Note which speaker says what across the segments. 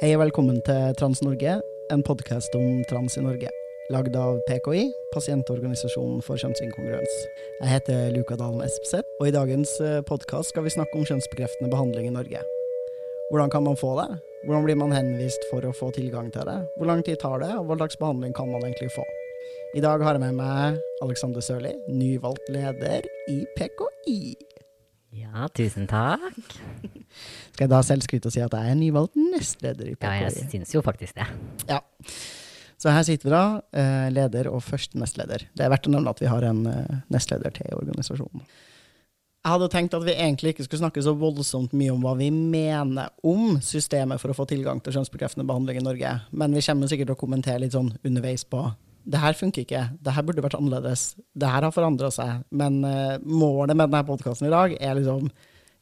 Speaker 1: Hei og velkommen til Trans-Norge, en podkast om trans i Norge. Lagd av PKI, Pasientorganisasjonen for kjønnsinkongruens. Jeg heter Luka Dalen Espeseth, og i dagens podkast skal vi snakke om kjønnsbekreftende behandling i Norge. Hvordan kan man få det? Hvordan blir man henvist for å få tilgang til det? Hvor lang tid tar det, og hva slags behandling kan man egentlig få? I dag har jeg med meg Alexander Sørli, nyvalgt leder i PKI.
Speaker 2: Ja, tusen takk.
Speaker 1: Skal jeg da selvskryte og si at jeg er nyvalgt nestleder i PKI?
Speaker 2: Ja, jeg syns jo faktisk det.
Speaker 1: Så her sitter vi da, eh, leder og første nestleder. Det er verdt å nevne at vi har en eh, nestleder til i organisasjonen. Jeg hadde tenkt at vi egentlig ikke skulle snakke så voldsomt mye om hva vi mener om systemet for å få tilgang til kjønnsbekreftende behandling i Norge, men vi kommer sikkert til å kommentere litt sånn underveis på det her funker ikke, det her burde vært annerledes, det her har forandra seg. Men uh, målet med denne podkasten i dag er liksom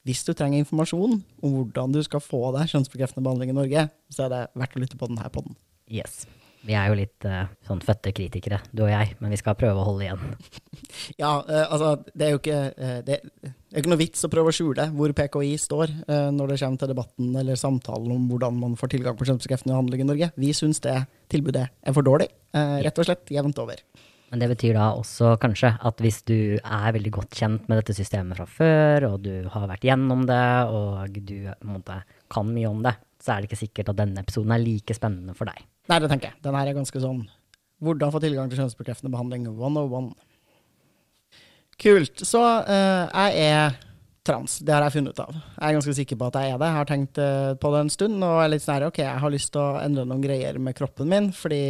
Speaker 1: hvis du trenger informasjon om hvordan du skal få deg kjønnsbekreftende behandling i Norge, så er det verdt å lytte på denne podden.
Speaker 2: Yes. Vi er jo litt uh, sånn fødte kritikere, du og jeg, men vi skal prøve å holde igjen.
Speaker 1: ja, uh, altså, det er jo ikke, uh, det, det, er ikke noe vits å prøve å skjule hvor PKI står når det kommer til debatten eller samtalen om hvordan man får tilgang på kjønnsbekreftende behandling i Norge. Vi syns det tilbudet er for dårlig, rett og slett jevnt over.
Speaker 2: Men det betyr da også kanskje at hvis du er veldig godt kjent med dette systemet fra før, og du har vært gjennom det, og du måte, kan mye om det, så er det ikke sikkert at denne episoden er like spennende for deg.
Speaker 1: Nei, det tenker jeg. Den her er ganske sånn Hvordan få tilgang til kjønnsbekreftende behandling 101. Kult. Så uh, jeg er trans. Det har jeg funnet ut av. Jeg er ganske sikker på at jeg er det. Jeg har tenkt uh, på det en stund og er litt sånn OK, jeg har lyst til å endre noen greier med kroppen min, fordi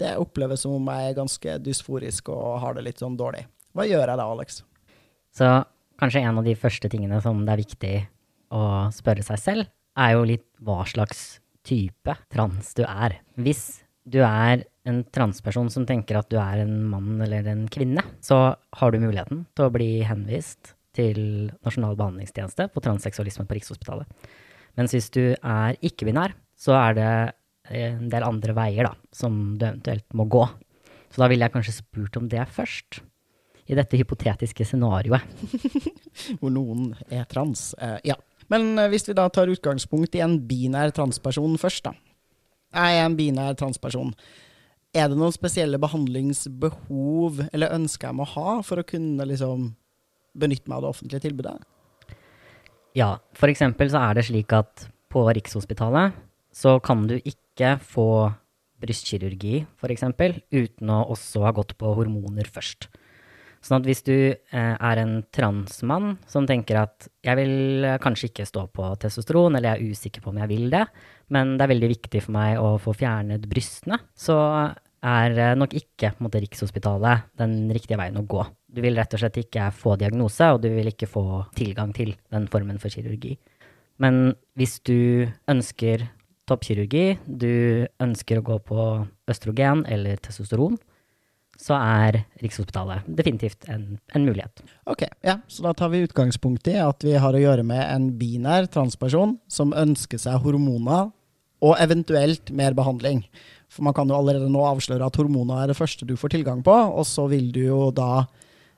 Speaker 1: det oppleves som om jeg er ganske dysforisk og har det litt sånn dårlig. Hva gjør jeg da, Alex?
Speaker 2: Så kanskje en av de første tingene som det er viktig å spørre seg selv, er jo litt hva slags type trans du er. Hvis du er en transperson som tenker at du er en mann eller en kvinne, så har du muligheten til å bli henvist til Nasjonal behandlingstjeneste på transseksualisme på Rikshospitalet. Mens hvis du er ikke-binær, så er det en del andre veier da, som du eventuelt må gå. Så da ville jeg kanskje spurt om det først. I dette hypotetiske scenarioet.
Speaker 1: Hvor noen er trans. Uh, ja. Men hvis vi da tar utgangspunkt i en binær transperson først, da. Jeg er en binær transperson. Er det noen spesielle behandlingsbehov eller ønsker jeg må ha for å kunne liksom benytte meg av det offentlige tilbudet?
Speaker 2: Ja, eksempel så er det slik at på Rikshospitalet så kan du ikke få brystkirurgi, eksempel, uten å også ha gått på hormoner først. Sånn at hvis du eh, er en transmann som tenker at jeg vil eh, kanskje ikke stå på testosteron, eller jeg er usikker på om jeg vil det, men det er veldig viktig for meg å få fjernet brystene, så er eh, nok ikke måte, Rikshospitalet den riktige veien å gå. Du vil rett og slett ikke få diagnose, og du vil ikke få tilgang til den formen for kirurgi. Men hvis du ønsker toppkirurgi, du ønsker å gå på østrogen eller testosteron, så er Rikshospitalet definitivt en, en, mulighet.
Speaker 1: Ok, ja, Så da tar vi utgangspunkt i at vi har å gjøre med en binær transperson som ønsker seg hormoner og eventuelt mer behandling. For man kan jo allerede nå avsløre at hormoner er det første du får tilgang på, og så vil du jo da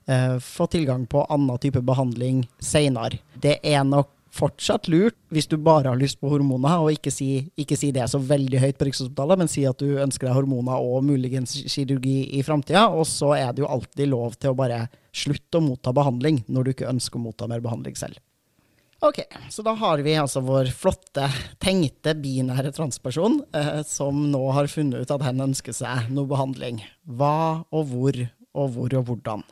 Speaker 1: eh, få tilgang på annen type behandling seinere. Det er nok fortsatt lurt, hvis du bare har lyst på hormoner, og ikke si, ikke si det så veldig høyt på Rikshospitalet, men si at du ønsker deg hormoner og muligens kirurgi i framtida. Og så er det jo alltid lov til å bare slutte å motta behandling når du ikke ønsker å motta mer behandling selv. Ok, så da har vi altså vår flotte, tenkte binære transperson eh, som nå har funnet ut at hen ønsker seg noe behandling. Hva og hvor og hvor og hvordan?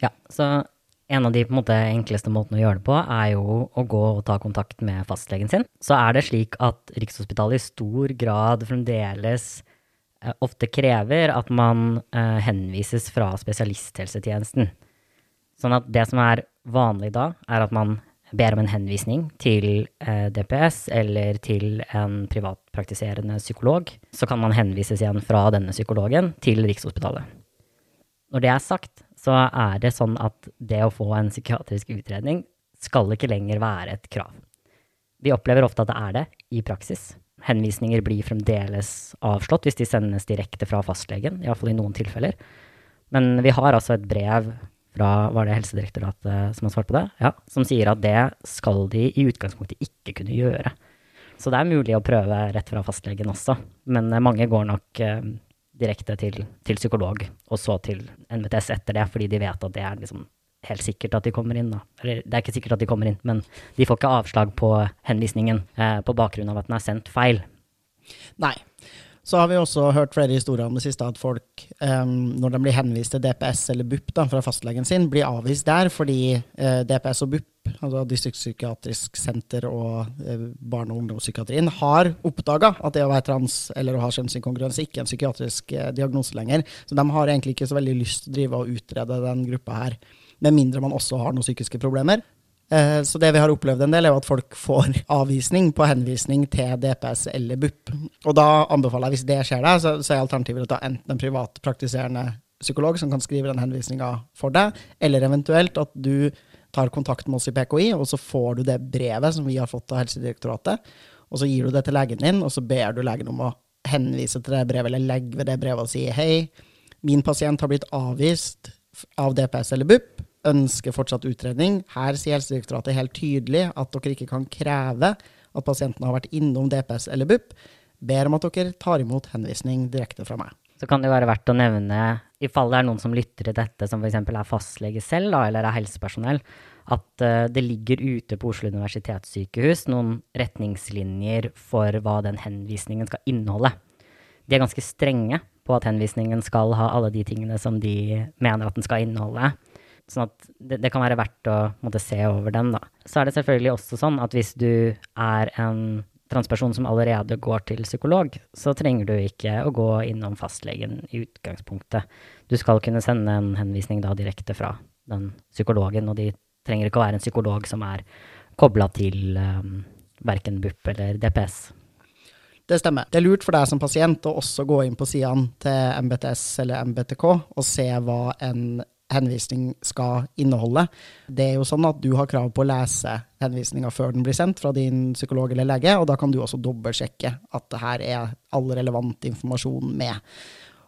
Speaker 2: Ja, så en av de måte, enkleste måtene å gjøre det på, er jo å gå og ta kontakt med fastlegen sin. Så er det slik at Rikshospitalet i stor grad fremdeles eh, ofte krever at man eh, henvises fra spesialisthelsetjenesten. Sånn at det som er vanlig da, er at man ber om en henvisning til eh, DPS eller til en privatpraktiserende psykolog. Så kan man henvises igjen fra denne psykologen til Rikshospitalet. Når det er sagt, så er det sånn at det å få en psykiatrisk utredning skal ikke lenger være et krav. Vi opplever ofte at det er det i praksis. Henvisninger blir fremdeles avslått hvis de sendes direkte fra fastlegen, iallfall i noen tilfeller. Men vi har altså et brev fra var det Helsedirektoratet som har svart på det? Ja, som sier at det skal de i utgangspunktet ikke kunne gjøre. Så det er mulig å prøve rett fra fastlegen også, men mange går nok eh, direkte til, til, psykolog, og så til NVTS etter det, fordi de vet at det er liksom helt sikkert at de kommer inn. Da. Eller det er ikke sikkert at de kommer inn, men de får ikke avslag på henvisningen eh, på bakgrunn av at den er sendt feil.
Speaker 1: Nei. Så har vi også hørt flere historier om det siste at folk, um, når de blir henvist til DPS eller BUP da, fra fastlegen sin, blir avvist der fordi uh, DPS og BUP, altså distriktspsykiatrisk senter og uh, barne- og ungdomspsykiatrien, har oppdaga at det å være trans eller å ha kjønnsinkongruens ikke er en psykiatrisk uh, diagnose lenger. Så de har egentlig ikke så veldig lyst til å drive og utrede den gruppa her, med mindre man også har noen psykiske problemer. Eh, så det vi har opplevd en del, er at folk får avvisning på henvisning til DPS eller BUP. Og da anbefaler jeg, hvis det skjer deg, så, er alternativet å ta enten en privatpraktiserende psykolog som kan skrive den henvisninga for deg, eller eventuelt at du tar kontakt med oss i PKI, og så får du det brevet som vi har fått av Helsedirektoratet, og så gir du det til legen din, og så ber du legen om å henvise til det brevet, eller legge ved det brevet og si hei, min pasient har blitt avvist av DPS eller BUP ønsker fortsatt utredning. Her sier Helsedirektoratet helt tydelig at dere ikke kan kreve at pasienten har vært innom DPS eller BUP. Ber om at dere tar imot henvisning direkte fra meg.
Speaker 2: Så kan det være verdt å nevne, i fall det er noen som lytter til dette, som f.eks. er fastlege selv, da, eller er helsepersonell, at uh, det ligger ute på Oslo universitetssykehus noen retningslinjer for hva den henvisningen skal inneholde. De er ganske strenge på at henvisningen skal ha alle de tingene som de mener at den skal inneholde. Sånn at det, det, kan være verdt å måtte, se over den, da. Så er det selvfølgelig også sånn at hvis du er en transperson som allerede går til psykolog, så trenger du ikke å gå innom fastlegen i utgangspunktet. Du skal kunne sende en henvisning da direkte fra den psykologen, og de trenger ikke å være en psykolog som er kobla til um, verken BUP eller DPS.
Speaker 1: Det stemmer. Det er lurt for deg som pasient å også gå inn på sidene til MBTS eller MBTK og se hva en henvisning skal inneholde. Det er jo sånn at du har krav på å lese henvisninga før den blir sendt fra din psykolog eller lege, og da kan du også dobbeltsjekke at det her er all relevant informasjon med.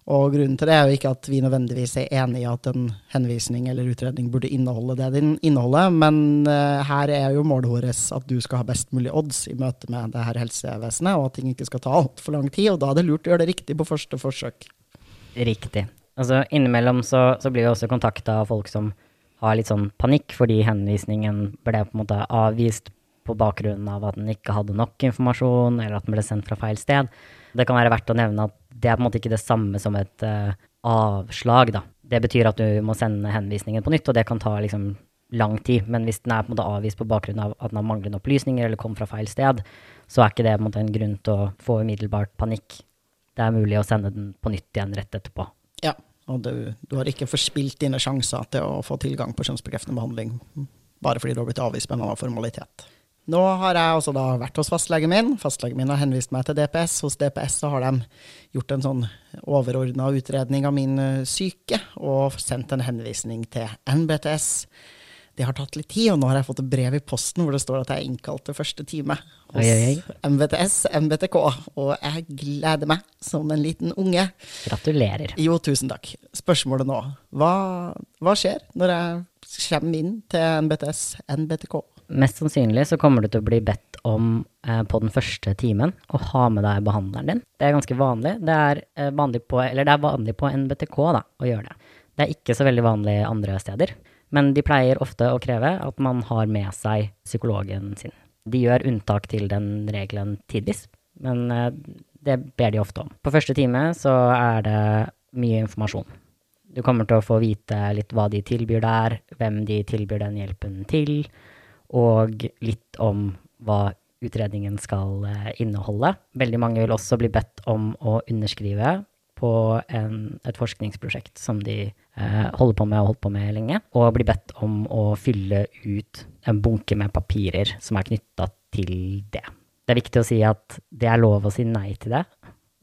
Speaker 1: Og grunnen til det er jo ikke at vi nødvendigvis er enig i at en henvisning eller utredning burde inneholde det den inneholder, men uh, her er jo målet vårt at du skal ha best mulig odds i møte med det her helsevesenet, og at ting ikke skal ta altfor lang tid. Og da er det lurt å gjøre det riktig på første forsøk.
Speaker 2: Riktig. Altså, innimellom så, så blir vi også kontakta av folk som har litt sånn panikk fordi henvisningen ble på en måte avvist på bakgrunn av at den ikke hadde nok informasjon, eller at den ble sendt fra feil sted. Det kan være verdt å nevne at det er på en måte ikke det samme som et uh, avslag, da. Det betyr at du må sende henvisningen på nytt, og det kan ta liksom lang tid. Men hvis den er på en måte avvist på bakgrunn av at den har manglende opplysninger eller kom fra feil sted, så er ikke det på en måte en grunn til å få umiddelbart panikk. Det er mulig å sende den på nytt igjen rett etterpå.
Speaker 1: Ja, og du, du, har ikke forspilt dine sjanser til å få tilgang på kjønnsbekreftende behandling bare fordi du har blitt avvist med en annen formalitet. Nå har jeg også vært hos fastlegen min. Fastlegen min har henvist meg til DPS. Hos DPS har de gjort en sånn overordna utredning av min eh, syke og sendt en henvisning til NBTS det har tatt litt tid, og nå har jeg fått et brev i posten hvor det står at jeg er innkalt til første time hos oi, oi. MVTS, MBTK, og jeg gleder meg som en liten unge.
Speaker 2: Gratulerer.
Speaker 1: Jo, tusen takk. Spørsmålet nå, hva, hva skjer når jeg kommer inn til MBTS, NBTK?
Speaker 2: Mest sannsynlig så kommer du til å bli bedt om eh, på den første timen å ha med deg behandleren din. Det er ganske vanlig. Det er, eh, vanlig, på, det er vanlig på NBTK da, å gjøre det. Det er ikke så veldig vanlig andre steder. Men de pleier ofte å kreve at man har med seg psykologen sin. De gjør unntak til den regelen tidvis, men eh, det ber de ofte om. På første time så er det mye informasjon. Du kommer til å få vite litt hva de tilbyr der, hvem de tilbyr den hjelpen til, og litt om hva utredningen skal eh, inneholde. Veldig mange vil også bli bedt om å underskrive på en, et forskningsprosjekt som de eh, holder på med og holdt på med lenge, og blir bedt om å fylle ut en bunke med papirer som er knytta til det. Det er viktig å si at det er lov å si nei til det.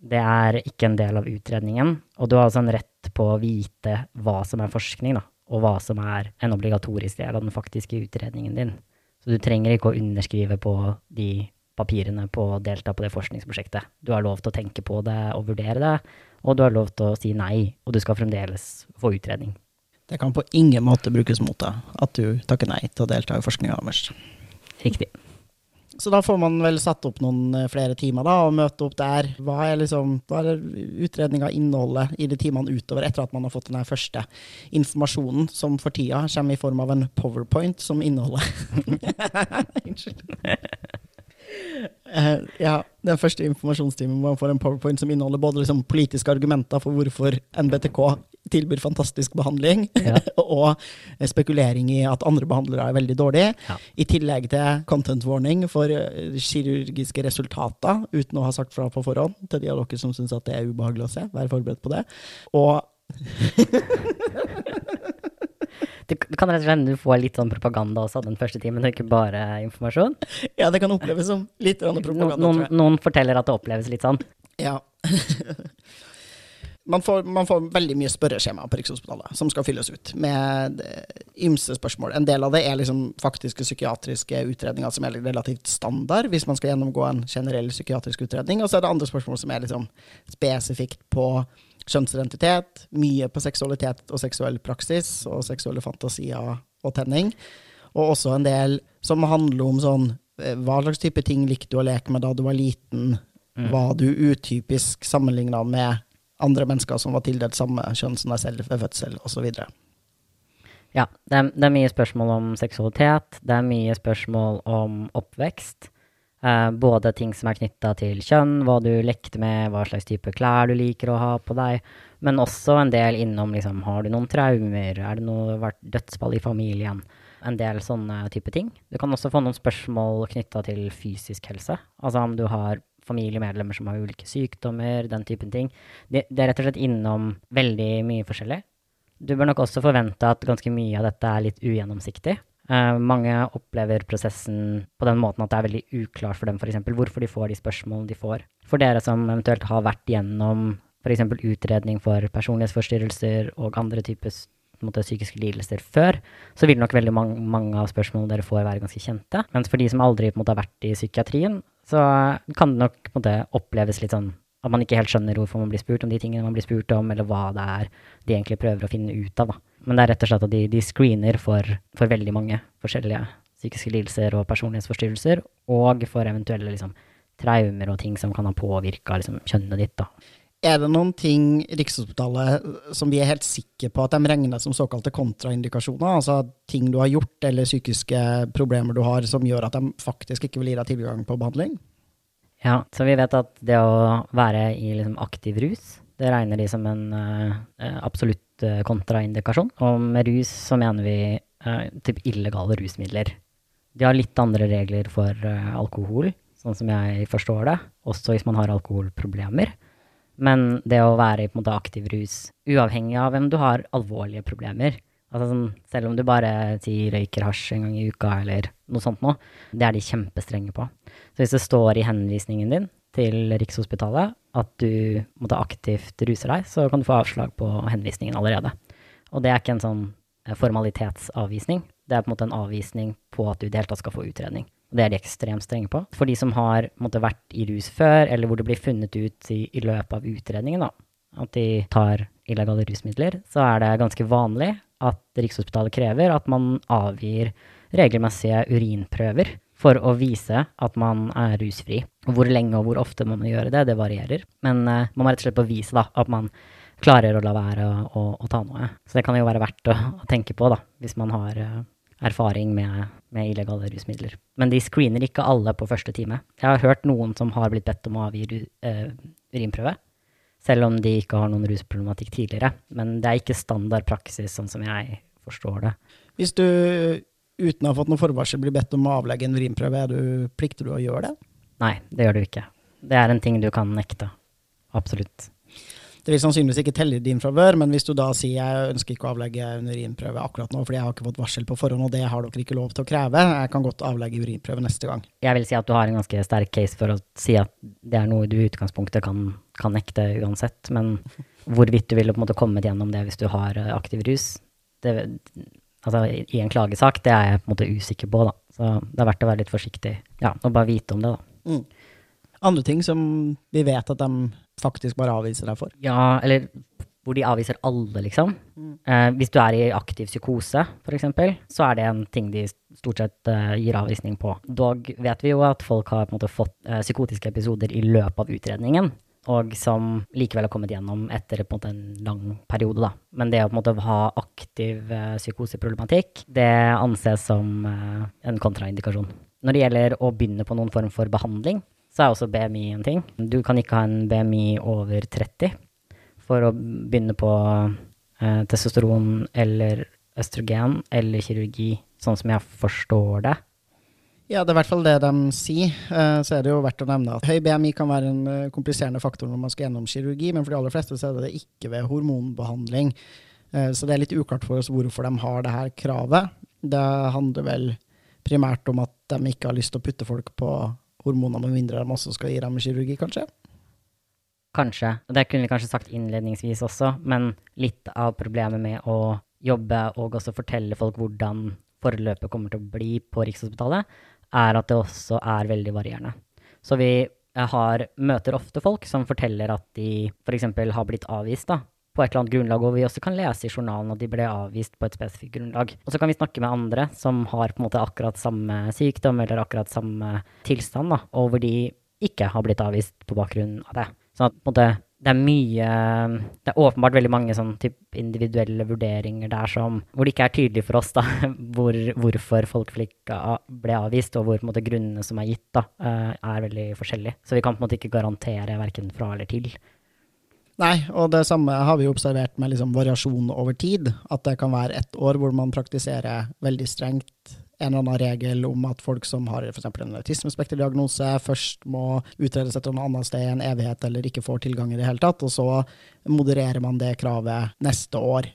Speaker 2: Det er ikke en del av utredningen, og du har altså en rett på å vite hva som er forskning, da, og hva som er en obligatorisk del av den faktiske utredningen din. Så du trenger ikke å underskrive på de papirene på å delta på det forskningsprosjektet. Du har lov til å tenke på det og vurdere det, og du har lov til å si nei, og du skal fremdeles få utredning.
Speaker 1: Det kan på ingen måte brukes mot deg at du takker nei til å delta i forskninga deres.
Speaker 2: Riktig.
Speaker 1: Så da får man vel satt opp noen eh, flere timer da, og møte opp der. Hva er, liksom, hva er utredninga innholdet i de timene utover, etter at man har fått den første informasjonen, som for tida kommer i form av en powerpoint som inneholder Unnskyld. Uh, ja, den første informasjonstimen man får en powerpoint som inneholder både liksom politiske argumenter for hvorfor NBTK tilbyr fantastisk behandling, ja. og spekulering i at andre behandlere er veldig dårlige. Ja. I tillegg til content warning for uh, kirurgiske resultater, uten å ha sagt fra på forhånd til de av dere som syns det er ubehagelig å se. Vær forberedt på det. Og
Speaker 2: Det kan rett og slett du får litt sånn propaganda også den første timen, og ikke bare informasjon.
Speaker 1: Ja, det kan oppleves som litt propaganda,
Speaker 2: no, noen, noen, forteller at det oppleves litt sånn.
Speaker 1: Ja. man, får, man får, veldig mye spørreskjema på Rikshospitalet som skal fylles ut, med eh, ymse spørsmål. En del av det er liksom faktiske psykiatriske utredninger som er relativt standard hvis man skal gjennomgå en generell psykiatrisk utredning, og så er det andre spørsmål som er liksom spesifikt på kjønnsidentitet, mye på seksualitet og seksuell praksis og seksuelle fantasier og tenning. Og også en del som handler om sånn eh, Hva slags type ting likte du å leke med da du var liten? Mm. Var du utypisk sammenligna med andre mennesker som var tildelt samme kjønn som deg selv ved fødsel, osv.?
Speaker 2: Ja, det er, det er mye spørsmål om seksualitet. Det er mye spørsmål om oppvekst. Uh, både ting som er knytta til kjønn, hva du lekte med, hva slags type klær du liker å ha på deg, men også en del innom liksom, har du noen traumer, er det noe vært dødsfall i familien? En del sånne type ting. Du kan også få noen spørsmål knytta til fysisk helse, altså om du har familiemedlemmer som har ulike sykdommer, den typen ting. Det er rett og slett innom veldig mye forskjellig. Du bør nok også forvente at ganske mye av dette er litt ugjennomsiktig. Uh, mange opplever prosessen på den måten at det er veldig uklart for dem f.eks. hvorfor de får de spørsmålene de får. For dere som eventuelt har vært gjennom f.eks. utredning for personlighetsforstyrrelser og andre typer måte, psykiske lidelser før, så vil nok veldig mange, mange, av spørsmålene dere får, være ganske kjente. Mens for de som aldri måte, har vært i psykiatrien, så kan det nok måte, oppleves litt sånn at man ikke helt skjønner hvorfor man blir spurt om de tingene man blir spurt om, eller hva det er de egentlig prøver å finne ut av. Da. Men det er rett og slett at de, de screener for, for, veldig mange forskjellige psykiske lidelser og personlighetsforstyrrelser, og for eventuelle liksom, traumer og ting som kan ha påvirka liksom, kjønnet ditt. Da.
Speaker 1: Er det noen ting Rikshospitalet som vi er helt sikre på at de regner som såkalte kontraindikasjoner? Altså ting du har gjort eller psykiske problemer du har som gjør at de faktisk ikke vil gi deg tilgang på behandling?
Speaker 2: Ja, så vi vet at det å være i liksom, aktiv rus, det regner de som en uh, absolutt Eh, kontraindikasjon. Og med rus så mener vi uh, typ illegale rusmidler. De har litt andre regler for uh, alkohol, sånn som jeg forstår det, også hvis man har alkoholproblemer. Men det å være i på en måte aktiv rus, uavhengig av hvem du har alvorlige problemer altså sånn, Selv om du bare sier røyker hasj en gang i uka eller noe sånt noe, det er de kjempestrenge på. Så hvis det står i henvisningen din til Rikshospitalet at du måtte aktivt ruser deg, så kan du få avslag på henvisningen allerede. Og det er ikke en sånn eh, formalitetsavvisning. Det er på en måte en avvisning på at du i det hele tatt skal få utredning. Og det er de ekstremt strenge på. For de som har måtte, vært i rus før, eller hvor det blir funnet ut i, i løpet av utredningen da, at de tar illegale rusmidler, så er det ganske vanlig at Rikshospitalet krever at man avgir regelmessige urinprøver for å vise at man er rusfri. Hvor lenge og hvor ofte man må gjøre det, det varierer. Men uh, man må rett og slett bevise da, at man klarer å la være å, å, å, ta noe. Så det kan jo være verdt å, å tenke på da, hvis man har uh, erfaring med, med, illegale rusmidler. Men de screener ikke alle på første time. Jeg har hørt noen som har blitt bedt om å avgi uh, urinprøve. Selv om de ikke har noen rusproblematikk tidligere. Men det er ikke standard praksis, sånn som jeg forstår det.
Speaker 1: Hvis du uten å ha fått noe forvarsel blir bedt om å avlegge en urinprøve, plikter du å gjøre det?
Speaker 2: Nei, det gjør du ikke. Det er en ting du kan nekte. Absolutt.
Speaker 1: Det vil sannsynligvis ikke telle i din favør, men hvis du da sier jeg ønsker ikke å avlegge en urinprøve akkurat nå fordi jeg har ikke fått varsel på forhånd, og det har dere ikke lov til å kreve, jeg kan godt avlegge urinprøve neste gang.
Speaker 2: Jeg vil si at du har en ganske sterk case for å si at det er noe du i utgangspunktet kan, kan nekte uansett, men hvorvidt du ville på en måte kommet gjennom det hvis du har eh, aktiv rus, det, altså i en klagesak, det er jeg på en måte usikker på, da. Så det er verdt å være litt forsiktig, ja, og bare vite om det, da.
Speaker 1: Mm. Andre ting som vi vet at de faktisk bare avviser deg for.
Speaker 2: Ja, eller hvor de avviser alle, liksom. Mm. Eh, hvis du er i aktiv psykose, f.eks., så er det en ting de stort sett eh, gir avvisning på. Dog vet vi jo at folk har på en måte fått eh, psykotiske episoder i løpet av utredningen, og som likevel har kommet gjennom etter en, måte, en lang periode, da. Men det å måte ha aktiv eh, psykoseproblematikk, det anses som eh, en kontraindikasjon. Når det gjelder å begynne på noen form for behandling, så er også BMI en ting. Du kan ikke ha en BMI over 30 for å begynne på eh, testosteron eller østrogen eller kirurgi, sånn som jeg forstår det.
Speaker 1: Ja, det er i hvert fall det de sier. Eh, så er det jo verdt å nevne at høy BMI kan være en eh, kompliserende faktor når man skal gjennom kirurgi, men for de aller fleste så er det ikke ved hormonbehandling. Eh, så det er litt uklart for oss hvorfor de har det her kravet. Det handler vel primært om at de ikke har lyst til å putte folk på hormoner, med mindre de også skal gi dem kirurgi, kanskje?
Speaker 2: Kanskje. Det kunne vi kanskje sagt innledningsvis også, men litt av problemet med å jobbe og også fortelle folk hvordan forløpet kommer til å bli på Rikshospitalet, er at det også er veldig varierende. Så vi har, møter ofte folk som forteller at de f.eks. har blitt avvist da, på et eller annet grunnlag, og vi også kan lese i journalen at de ble avvist på et spesifikt grunnlag. Og så kan vi snakke med andre som har på en måte akkurat samme sykdom eller akkurat samme tilstand, da, og hvor de ikke har blitt avvist på bakgrunn av det. Så at, på en måte, det er mye Det er åpenbart veldig mange sånn individuelle vurderinger der som Hvor det ikke er tydelig for oss da, hvor, hvorfor folk ble avvist, og hvor på en måte, grunnene som er gitt, da, eh, er veldig forskjellige. Så vi kan på en måte ikke garantere verken fra eller til.
Speaker 1: Nei, og det samme har vi observert med liksom variasjon over tid. At det kan være ett år hvor man praktiserer veldig strengt en eller annen regel om at folk som har f.eks. en autismespekterdiagnose, først må utredes etter noe annet sted i en evighet eller ikke får tilgang i det hele tatt, og så modererer man det kravet neste år.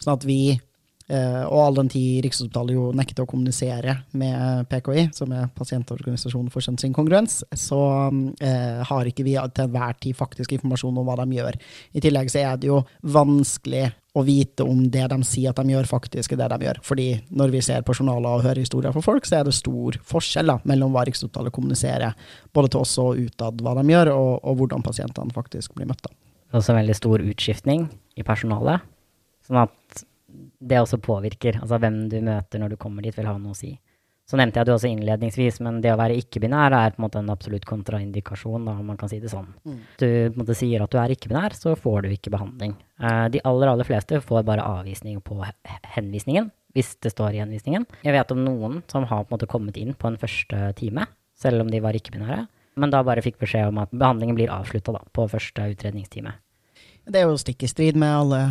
Speaker 1: Sånn at vi Uh, og all den tid Rikshospitalet jo nekter å kommunisere med PKI, som er pasientorganisasjonen for kjønnsinkongruens, så uh, har ikke vi til enhver tid faktisk informasjon om hva de gjør. I tillegg så er det jo vanskelig å vite om det de sier at de gjør, faktisk er det de gjør. Fordi når vi ser på journaler og hører historier fra folk, så er det stor forskjell da, mellom hva Rikshospitalet kommuniserer, både til oss og utad hva de gjør, og, og hvordan pasientene faktisk blir møtt. da.
Speaker 2: Det er også en veldig stor utskiftning i personalet. sånn at det også påvirker. Altså hvem du møter når du kommer dit, vil ha noe å si. Så nevnte jeg det også innledningsvis, men det å være ikke-binær er på en måte en absolutt kontraindikasjon, da, om man kan si det sånn. Mm. Du på en måte sier at du er ikke-binær, så får du ikke behandling. Uh, de aller, aller fleste får bare avvisning på henvisningen, hvis det står i henvisningen. Jeg vet om noen som har på en måte kommet inn på en første time, selv om de var ikke-binære, men da bare fikk beskjed om at behandlingen blir avslutta på første utredningstime.
Speaker 1: Det er jo stikk i strid med alle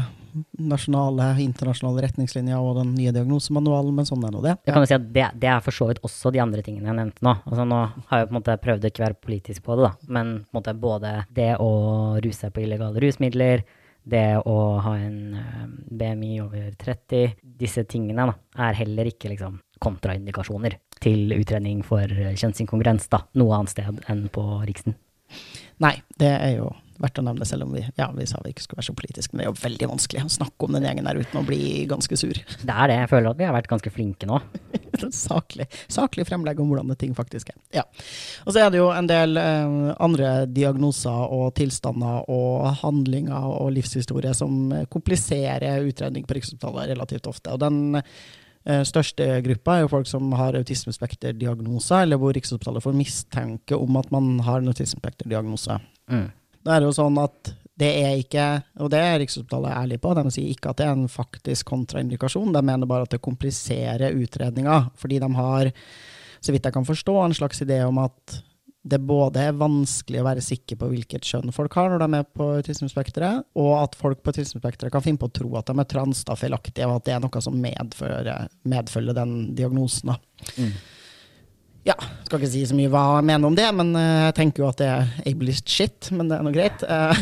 Speaker 1: nasjonale, internasjonale retningslinjer og den nye diagnosemanualen, men sånn er nå det.
Speaker 2: Jo si det, det, er for så vidt også de andre tingene jeg nevnte nå. Altså Nå har jeg på en måte prøvd å ikke være politisk på det, da, men på en måte både det å ruse seg på illegale rusmidler, det å ha en eh, BMI over 30, disse tingene da, er heller ikke liksom kontraindikasjoner til utredning for kjønnsinkongruens da, noe annet sted enn på Riksen.
Speaker 1: Nei, det er jo verdt å nevne, selv om vi, ja, vi sa vi ikke skulle være så politiske. Men det er jo veldig vanskelig å snakke om den gjengen der uten å bli ganske sur.
Speaker 2: Det er det. Jeg føler at vi har vært ganske flinke nå.
Speaker 1: saklig, saklig fremlegg om hvordan det ting faktisk er. Ja. Og så er det jo en del eh, andre diagnoser og tilstander og handlinger og livshistorie som kompliserer utredning på Rikshospitalet relativt ofte. Og den Eh, største gruppa er jo folk som har autismespekterdiagnoser, eller hvor Rikshospitalet får mistenke om at man har en autismespekterdiagnose. Mm. Da er det jo sånn at det er ikke, og det er Rikshospitalet ærlig på, de sier ikke at det er en faktisk kontraindikasjon, de mener bare at det kompliserer utredninga, fordi de har, så vidt jeg kan forstå, en slags idé om at det både er vanskelig å være sikker på hvilket kjønn folk har når de er på autismespekteret, og at folk på autismespekteret kan finne på å tro at de er trans da feilaktige, og at det er noe som medfører, medfølger den diagnosen. Mm. Ja, skal ikke si så mye hva jeg mener om det, men eh, jeg tenker jo at det er ableist shit, men det er nå greit. Eh,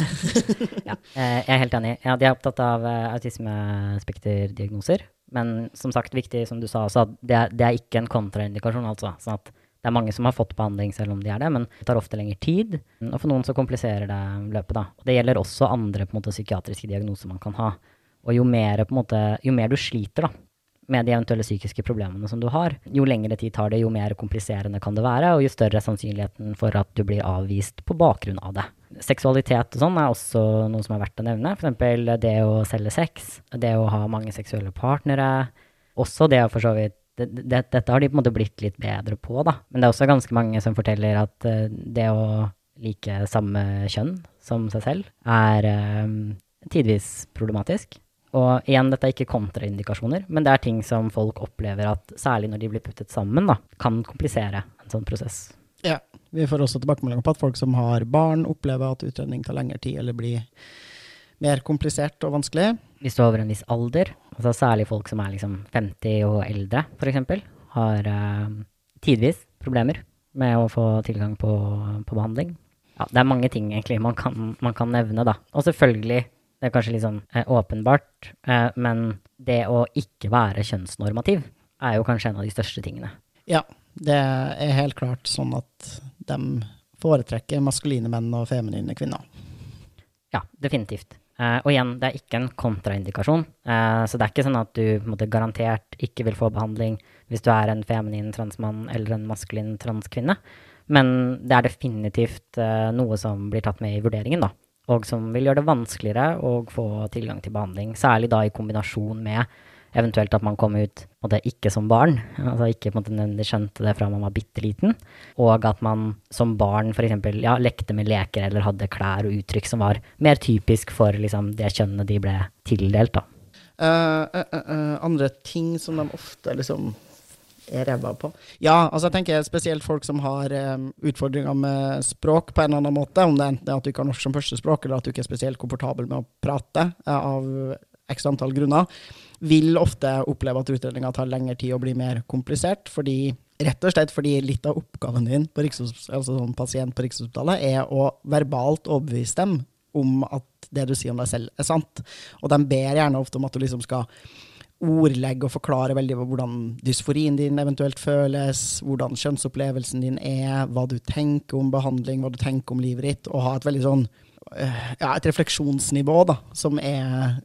Speaker 2: Ja, eh, jeg er helt enig. Ja, de er opptatt av autismespekterdiagnoser. Men som sagt, viktig som du sa også, at det er, det er ikke en kontraindikasjon. altså. Sånn at det er mange som har fått behandling selv om de er det, men det tar ofte lengre tid. Og for noen så kompliserer det løpet. da. Og det gjelder også andre på en måte, psykiatriske diagnoser man kan ha. Og jo mer, på en måte, jo mer du sliter da, med de eventuelle psykiske problemene som du har, jo lengre tid tar det, jo mer kompliserende kan det være, og jo større er sannsynligheten for at du blir avvist på bakgrunn av det. Seksualitet og sånn er også noe som er verdt å nevne. F.eks. det å selge sex, det å ha mange seksuelle partnere. Også det å for så vidt det, det, Dette har de på en måte blitt litt bedre på, da. Men det er også ganske mange som forteller at eh, det å like samme kjønn som seg selv er um, tidvis problematisk. Og igjen, dette er ikke kontraindikasjoner, men det er ting som folk opplever at, særlig når de blir puttet sammen, da, kan komplisere en sånn prosess.
Speaker 1: ja, vi får også tilbakemeldinger på at folk som har barn, opplever at utredning tar lengre tid eller blir mer komplisert og vanskelig.
Speaker 2: Hvis du er over en viss alder, altså særlig folk som er liksom 50 og eldre f.eks., har eh, tidvis problemer med å få tilgang på, på behandling. Ja, det er mange ting egentlig man kan, man kan nevne, da. Og selvfølgelig, det er kanskje litt sånn eh, åpenbart, eh, men det å ikke være kjønnsnormativ er jo kanskje en av de største tingene.
Speaker 1: Ja, det er helt klart sånn at de foretrekker maskuline menn og feminine kvinner.
Speaker 2: Ja, definitivt. Eh, og igjen, det er ikke en kontraindikasjon. Eh, så det er ikke sånn at du på en måte, garantert ikke vil få behandling hvis du er en feminin transmann eller en maskulin transkvinne. Men det er definitivt eh, noe som blir tatt med i vurderingen, da. Og som vil gjøre det vanskeligere å få tilgang til behandling. Særlig da i kombinasjon med eventuelt at man kom ut og det ikke som barn, altså ikke på nødvendigvis skjønte det fra man var bitte liten, og at man som barn f.eks. Ja, lekte med leker eller hadde klær og uttrykk som var mer typisk for liksom, det kjønnet de ble tildelt. da.
Speaker 1: Uh, uh, eh, andre ting som de ofte liksom er ræva på. Ja, altså jeg tenker spesielt folk som har um, utfordringer med språk på en eller annen måte, om det enten er at du ikke har norsk som førstespråk, eller at du ikke er spesielt komfortabel med å prate uh, av x antall grunner, vil ofte oppleve at utredninga tar lengre tid og blir mer komplisert, fordi Rett og slett fordi litt av oppgaven din på altså sånn pasient på Rikshospitalet er å verbalt overbevise dem om at det du sier om deg selv, er sant. Og de ber gjerne ofte om at du liksom skal ordlegge og forklare veldig hvordan dysforien din eventuelt føles, hvordan kjønnsopplevelsen din er, hva du tenker om behandling, hva du tenker om livet ditt, og ha et veldig sånn eh, ja, et refleksjonsnivå da, som er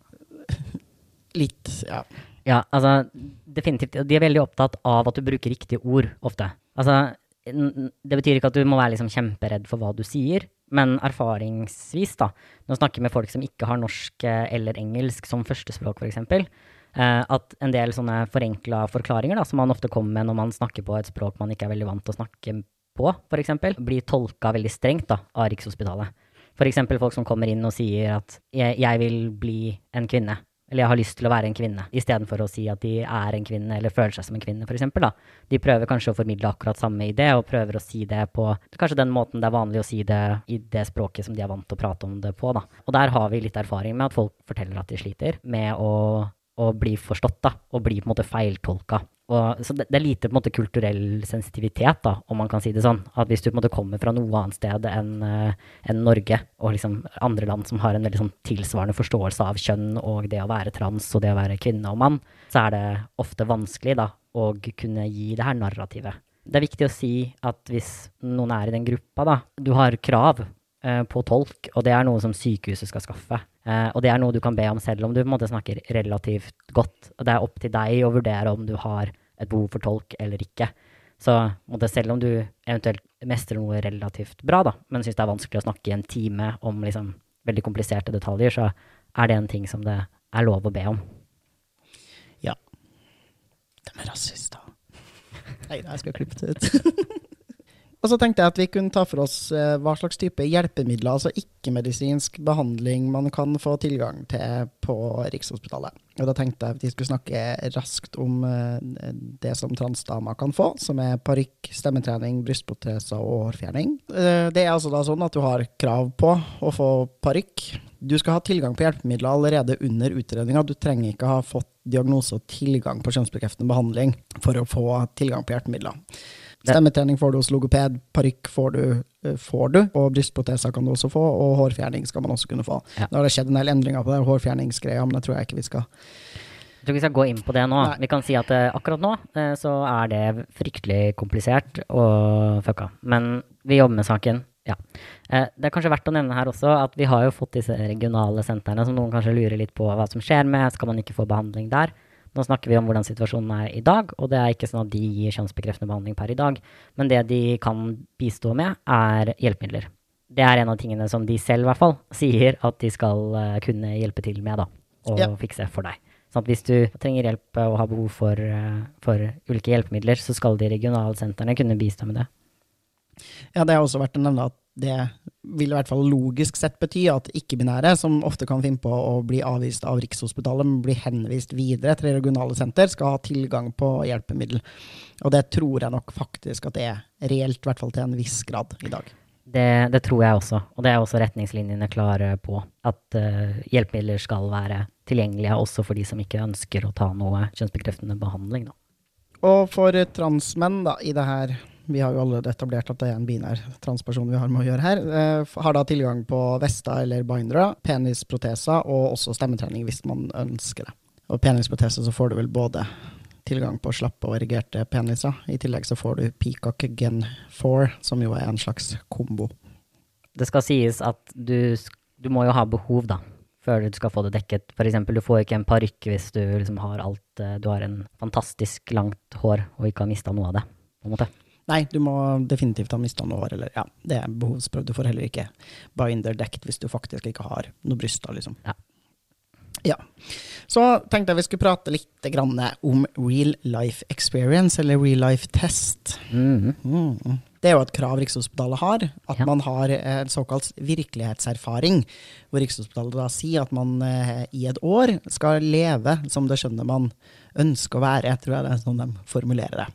Speaker 1: litt ja.
Speaker 2: Ja, altså definitivt. De er veldig opptatt av at du bruker riktige ord ofte. Altså, det betyr ikke at du må være liksom kjemperedd for hva du sier, men erfaringsvis, da, når du snakker med folk som ikke har norsk eh, eller engelsk som førstespråk, f.eks., at en del sånne forenkla forklaringer da, som man ofte kommer med når man snakker på et språk man ikke er veldig vant til å snakke på, f.eks., blir tolka veldig strengt da, av Rikshospitalet. F.eks. folk som kommer inn og sier at jeg, 'jeg vil bli en kvinne', eller 'jeg har lyst til å være en kvinne', istedenfor å si at de er en kvinne eller føler seg som en kvinne, f.eks. De prøver kanskje å formidle akkurat samme idé, og prøver å si det på kanskje den måten det er vanlig å si det i det språket som de er vant til å prate om det på, da. Og der har vi litt erfaring med at folk forteller at de sliter med å, å bli forstått, da, og bli på en måte feiltolka. Og, så det, det er lite på en måte kulturell sensitivitet, da, om man kan si det sånn. At hvis du på en måte kommer fra noe annet sted enn en Norge, og liksom andre land som har en veldig sånn tilsvarende forståelse av kjønn og det å være trans og det å være kvinne og mann, så er det ofte vanskelig da, å kunne gi det her narrativet. Det er viktig å si at hvis noen er i den gruppa, da, du har krav eh, på tolk, og det er noe som sykehuset skal skaffe. Eh, og det er noe du kan be om selv om du måte snakker relativt godt. Og det er opp til deg å vurdere om du har et behov for tolk eller ikke. Så måte, selv om du eventuelt mestrer noe relativt bra, da, men syns det er vanskelig å snakke i en time om liksom, veldig kompliserte detaljer, så er det en ting som det er lov å be om.
Speaker 1: ja. De er rasister. Nei, jeg skal klippe det ut. Og så tenkte jeg at vi kunne ta for oss eh, hva slags type hjelpemidler, altså ikke-medisinsk behandling, man kan få tilgang til på Rikshospitalet. Og da tenkte jeg at vi skulle snakke raskt om eh, det som transdamer kan få, som er parykk, stemmetrening, brystproteser og hårfjerning. Eh, det er altså da sånn at du har krav på å få parykk. Du skal ha tilgang på hjelpemidler allerede under utredninga. Du trenger ikke ha fått diagnose og tilgang på kjønnsbekreftende behandling for å få tilgang på hjelpemidler. Stemmetrening får du hos logoped, parykk får du, eh, får du, og brystproteser kan du også få, og hårfjerning skal man også kunne få.
Speaker 2: Ja.
Speaker 1: Nå har det skjedd en del endringer på det hårfjerningsgreia, men det tror jeg ikke vi skal
Speaker 2: Jeg tror ikke vi skal gå inn på det nå.
Speaker 1: Nei.
Speaker 2: Vi kan si at eh, akkurat nå eh, så er det fryktelig komplisert og fucka. Men vi jobber med saken. Ja. Det er kanskje verdt å nevne her også at vi har jo fått disse regionale sentrene som noen kanskje lurer litt på hva som skjer med. Skal man ikke få behandling der? Nå snakker vi om hvordan situasjonen er i dag, og det er ikke sånn at de gir kjønnsbekreftende behandling per i dag. Men det de kan bistå med, er hjelpemidler. Det er en av tingene som de selv i hvert fall sier at de skal eh, kunne hjelpe til med, da. Og
Speaker 1: Ja.
Speaker 2: fikse for deg. Sånn at hvis du trenger hjelp eh, og har behov for, eh, for ulike hjelpemidler, så skal de regionale sentrene kunne bistå med det.
Speaker 1: Ja, det har også vært å nevne at det vil i hvert fall logisk sett bety at ikke-binære, som ofte kan finne på å bli avvist av Rikshospitalet, men bli henvist videre til regionale senter, skal ha tilgang på hjelpemiddel. Og det tror jeg nok faktisk at det er reelt, i hvert fall til en viss grad i dag.
Speaker 2: Det, det tror jeg også, og det er også retningslinjene klare på. At uh, hjelpemidler skal være tilgjengelige også for de som ikke ønsker å ta noe kjønnsbekreftende behandling. Da.
Speaker 1: Og for transmenn da, i det her, vi har jo allerede etablert at det er en binær transperson vi har med å gjøre her, eh, har da tilgang på Vesta eller bindere, penisproteser og også stemmetrening hvis man ønsker det. Og penisprotese så får du vel både tilgang på slappe og erigerte peniser. I tillegg så får du Peacock Gen 4, som jo er en slags kombo.
Speaker 2: Det skal sies at du, du må jo ha behov, da, før du skal få det dekket. For eksempel, du får ikke en parykk hvis du liksom har alt eh, Du har en fantastisk langt hår og ikke har mista noe av det, på en måte.
Speaker 1: Nei, du må definitivt ha mista noe hår, eller ja, det er behovsprøvd. Du får heller ikke binder dekt hvis du faktisk ikke har noe bryster, liksom.
Speaker 2: Ja.
Speaker 1: Ja. Så tenkte jeg vi skulle prate litt grann om real life experience, eller real life test.
Speaker 2: Mhm.
Speaker 1: Mm. Det er jo et krav Rikshospitalet har, at
Speaker 2: Ja.
Speaker 1: man har en såkalt virkelighetserfaring. Hvor Rikshospitalet da sier at man eh, i et år skal leve som det skjønner man ønsker å være, tror jeg det er sånn de formulerer det.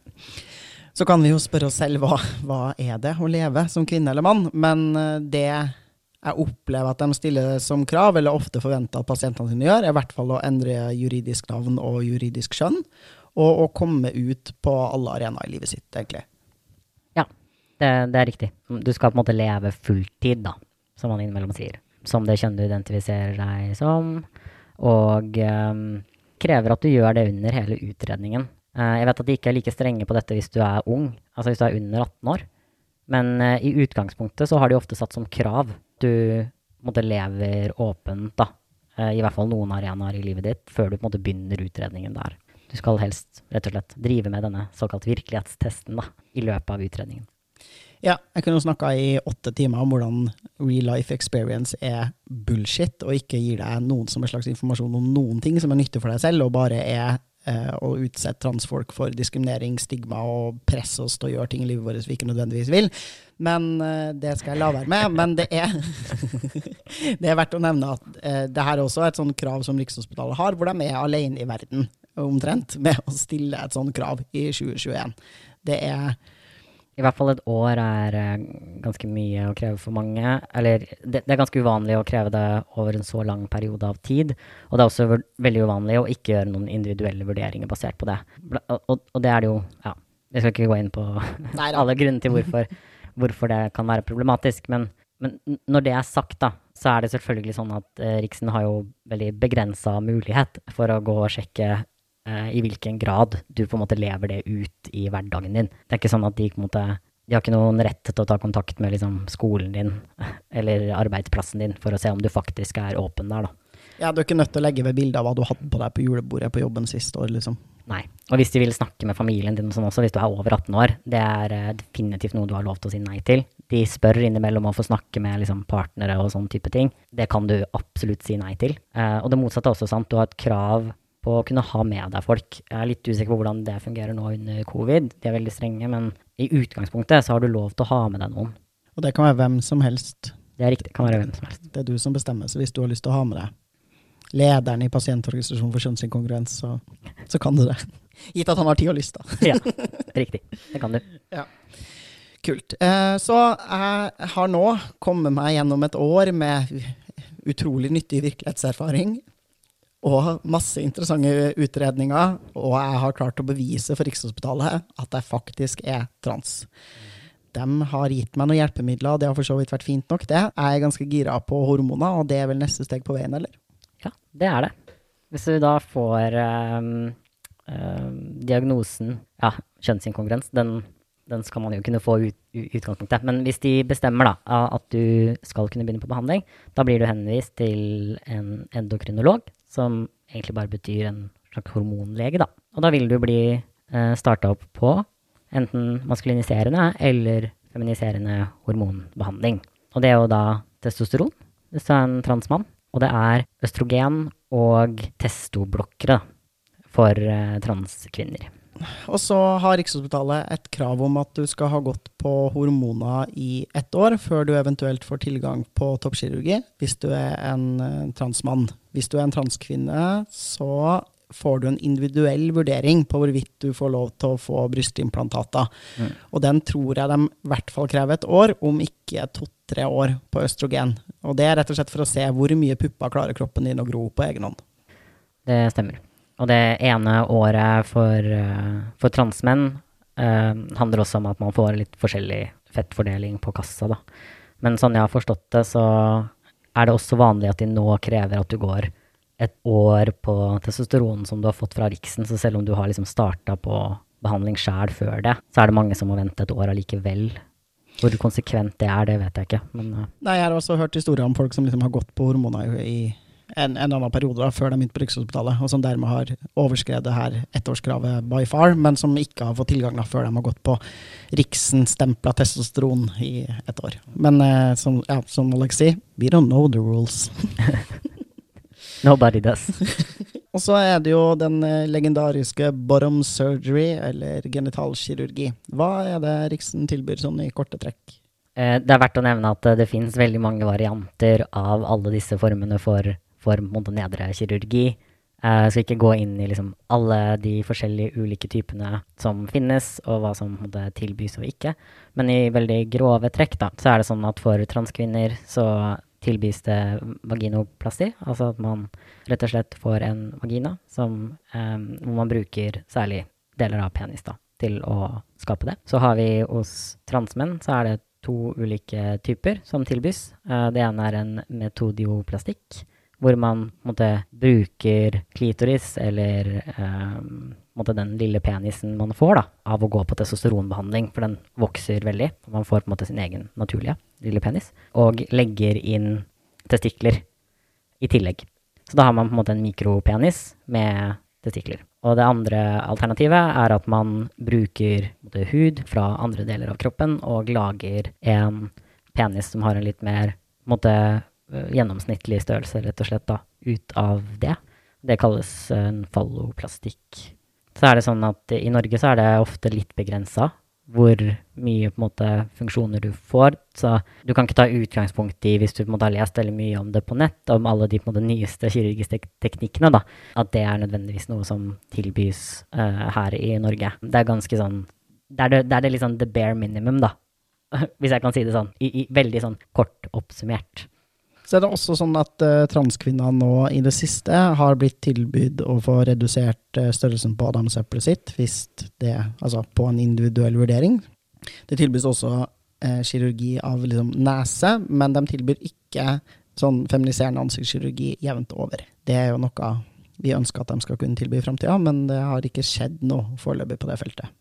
Speaker 1: Så kan vi jo spørre oss selv hva, hva er det å leve som kvinne eller mann, men eh, det jeg opplever at de stiller som krav, eller ofte forventer at pasientene sine gjør, er i hvert fall å endre juridisk navn og juridisk skjønn, og å komme ut på alle arenaer i livet sitt, egentlig.
Speaker 2: Ja, det, det er riktig. Du skal på en måte leve fulltid, da, som man innimellom sier. Som det kjønnet du identifiserer deg som, og um, krever at du gjør det under hele utredningen. Eh, jeg vet at de ikke er like strenge på dette hvis du er ung, altså hvis du er under 18 år. Men eh, i utgangspunktet så har de ofte satt som krav du måte lever åpent, da. eh, I hvert fall noen arenaer i livet ditt, før du måte begynner utredningen der. Du skal helst rett og slett drive med denne såkalt virkelighetstesten da, i løpet av utredningen.
Speaker 1: Ja, jeg kunne snakka i åtte timer om hvordan real life experience er bullshit, og ikke gir deg noen som en slags informasjon om noen ting som er nyttig for deg selv, og bare er eh, å utsette transfolk for diskriminering, stigma og presse oss til å gjøre ting i livet vårt vi ikke nødvendigvis vil. Men eh, det skal jeg la være med. Men det er, det er verdt å nevne at eh, det her er også et sånt krav som Rikshospitalet har, hvor de er alene i verden, omtrent, med å stille et sånt krav i 2021. Det er
Speaker 2: I hvert fall et år er eh, ganske mye å kreve for mange. Eller det, det er ganske uvanlig å kreve det over en så lang periode av tid. Og det er også veldig uvanlig å ikke gjøre noen individuelle vurderinger basert på det. Og, og det er det jo Ja, jeg skal ikke gå inn på alle grunner til hvorfor, hvorfor det kan være problematisk. Men, men når det er sagt, da, så er det selvfølgelig sånn at eh, Riksen har jo veldig begrensa mulighet for å gå og sjekke i hvilken grad du på en måte lever det ut i hverdagen din. Det er ikke sånn at de måte de har ikke noen rett til å ta kontakt med liksom, skolen din eller arbeidsplassen din for å se om du faktisk er åpen der, da.
Speaker 1: Ja, du er ikke nødt til å legge ved bilde av hva du hadde på deg på julebordet på jobben siste år, liksom.
Speaker 2: Nei. Og hvis de vil snakke med familien din og sånn også, hvis du er over 18 år, det er eh, definitivt noe du har lov til å si nei til. De spør innimellom om å få snakke med liksom, partnere og sånn type ting. Det kan du absolutt si nei til. Eh, og det motsatte er også sant. Du har et krav på å kunne ha med deg folk. Jeg er litt usikker på hvordan det fungerer nå under covid. De er veldig strenge, men i utgangspunktet så har du lov til å ha med deg noen.
Speaker 1: Og det kan være hvem som helst.
Speaker 2: Det er riktig. Kan være hvem som helst.
Speaker 1: Det er du som bestemmer, så hvis du har lyst til å ha med deg lederen i Pasientorganisasjonen for kjønnsinkongruens, så, så kan du det. Gitt at han har tid og lyst, da.
Speaker 2: Ja, riktig. Det kan du. Ja.
Speaker 1: Kult. Eh, så jeg har nå kommet meg gjennom et år med utrolig nyttig virkelighetserfaring. Og masse interessante utredninger, og jeg har klart å bevise for Rikshospitalet at jeg faktisk er trans. De har gitt meg noen hjelpemidler, og det har for så vidt vært fint nok, det. Jeg er ganske gira på hormoner, og det er vel neste steg på veien, eller?
Speaker 2: Ja, det er det. Hvis du da får um, um, diagnosen ja, kjønnsinkongruens, den, den, skal man jo kunne få ut, utgangspunktet. Men hvis de bestemmer da, at du skal kunne begynne på behandling, da blir du henvist til en endokrinolog, som egentlig bare betyr en slags hormonlege. Da. Og da vil du bli eh, starta opp på enten maskuliniserende eller feminiserende hormonbehandling. Og det er jo da testosteron, hvis du er en transmann. Og det er østrogen og testoblokkere for eh, transkvinner.
Speaker 1: Og så har Rikshospitalet et krav om at du skal ha gått på hormoner i ett år før du eventuelt får tilgang på toppkirurgi, hvis du er en uh, transmann. Hvis du er en transkvinne, så får du en individuell vurdering på hvorvidt du får lov til å få brystimplantater. Mm. Og den tror jeg de i hvert fall krever et år, om ikke to-tre år på østrogen. Og det er rett og slett for å se hvor mye pupper klarer kroppen din å gro på egen hånd.
Speaker 2: Det stemmer. Og det ene året for, uh, for transmenn eh, handler også om at man får litt forskjellig fettfordeling på kassa, da. Men sånn jeg har forstått det, så er det også vanlig at de nå krever at du går et år på testosteron som du har fått fra Riksen, så selv om du har liksom starta på behandling sjæl før det, så er det mange som må vente et år allikevel. Hvor konsekvent det er, det vet jeg ikke. Men, uh.
Speaker 1: Nei, jeg har også hørt historier om folk som liksom har gått på hormoner i en, en annen periode da, før de begynte på Rikshospitalet, og som dermed har overskredet her ettårskravet by far, men som ikke har fått tilgang da, før de har gått på Riksen-stempla testosteron i et år. Men eh, som, ja, som Alex sier, we don't know the rules.
Speaker 2: Nobody does.
Speaker 1: og så er det jo den eh, legendariske bottom surgery, eller genitalkirurgi. Hva er det Riksen tilbyr sånn i korte trekk?
Speaker 2: Eh, det er verdt å nevne at det finnes veldig mange varianter av alle disse formene for for nedre kirurgi. Jeg eh, skal ikke gå inn i liksom alle de forskjellige ulike typene som finnes, og hva som tilbys og ikke. Men i veldig grove trekk da, så er det sånn at for transkvinner så tilbys det vaginoplasti. Altså at man rett og slett får en vagina som, eh, hvor man bruker særlig deler av penis da, til å skape det. Så har vi hos transmenn så er det to ulike typer som tilbys. Eh, det ene er en metodioplastikk hvor man måte, bruker klitoris, eller um, måte, den lille penisen man får da, av å gå på testosteronbehandling, for den vokser veldig. Man får på en måte sin egen naturlige lille penis, og legger inn testikler i tillegg. Så da har man på en måte en mikropenis med testikler. Og det andre alternativet er at man bruker måte, hud fra andre deler av kroppen og lager en penis som har en litt mer måte, gjennomsnittlig størrelse, rett og slett, da, ut av det. Det kalles en falloplastikk. Så er det sånn at i Norge så er det ofte litt begrensa hvor mye på en måte funksjoner du får. Så du kan ikke ta utgangspunkt i, hvis du på en måte har lest veldig mye om det på nett, om alle de på en måte nyeste kirurgiske teknikkene, da, at det er nødvendigvis noe som tilbys uh, her i Norge. Det er ganske sånn Det er det, det, er det liksom the bare minimum, da. hvis jeg kan si det sånn. I, i, veldig sånn kort oppsummert.
Speaker 1: Så er det også sånn at uh, transkvinner nå i det siste har blitt tilbudt å få redusert uh, størrelsen på adamseplet sitt, hvis det, altså på en individuell vurdering. Det tilbys også uh, kirurgi av liksom, nese, men de tilbyr ikke sånn feminiserende ansiktskirurgi jevnt over. Det er jo noe vi ønsker at de skal kunne tilby i framtida, men det har ikke skjedd noe foreløpig på det feltet.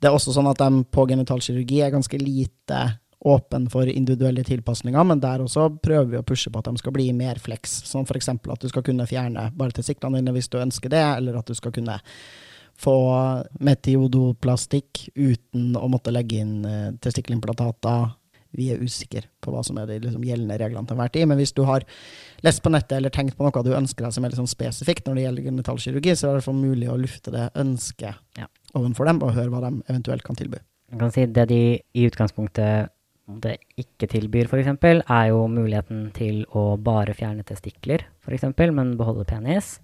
Speaker 1: Det er også sånn at de på genitalkirurgi er ganske lite åpen for individuelle tilpasninger, men der også prøver vi å pushe på at de skal bli mer flex. Som f.eks. at du skal kunne fjerne bare testiklene dine hvis du ønsker det, eller at du skal kunne få metiodoplastikk uten å måtte legge inn uh, testikkelimplantater. Vi er usikre på hva som er de liksom, gjeldende reglene til enhver tid, men hvis du har lest på nettet eller tenkt på noe du ønsker deg som er sånn spesifikt når det gjelder genitalkirurgi, så er det i hvert fall mulig å lufte det ønsket ja. overfor dem, og høre hva de eventuelt kan tilby.
Speaker 2: Jeg kan si Det de i utgangspunktet det ikke tilbyr, f.eks., er jo muligheten til å bare fjerne testikler, f.eks., men beholde penis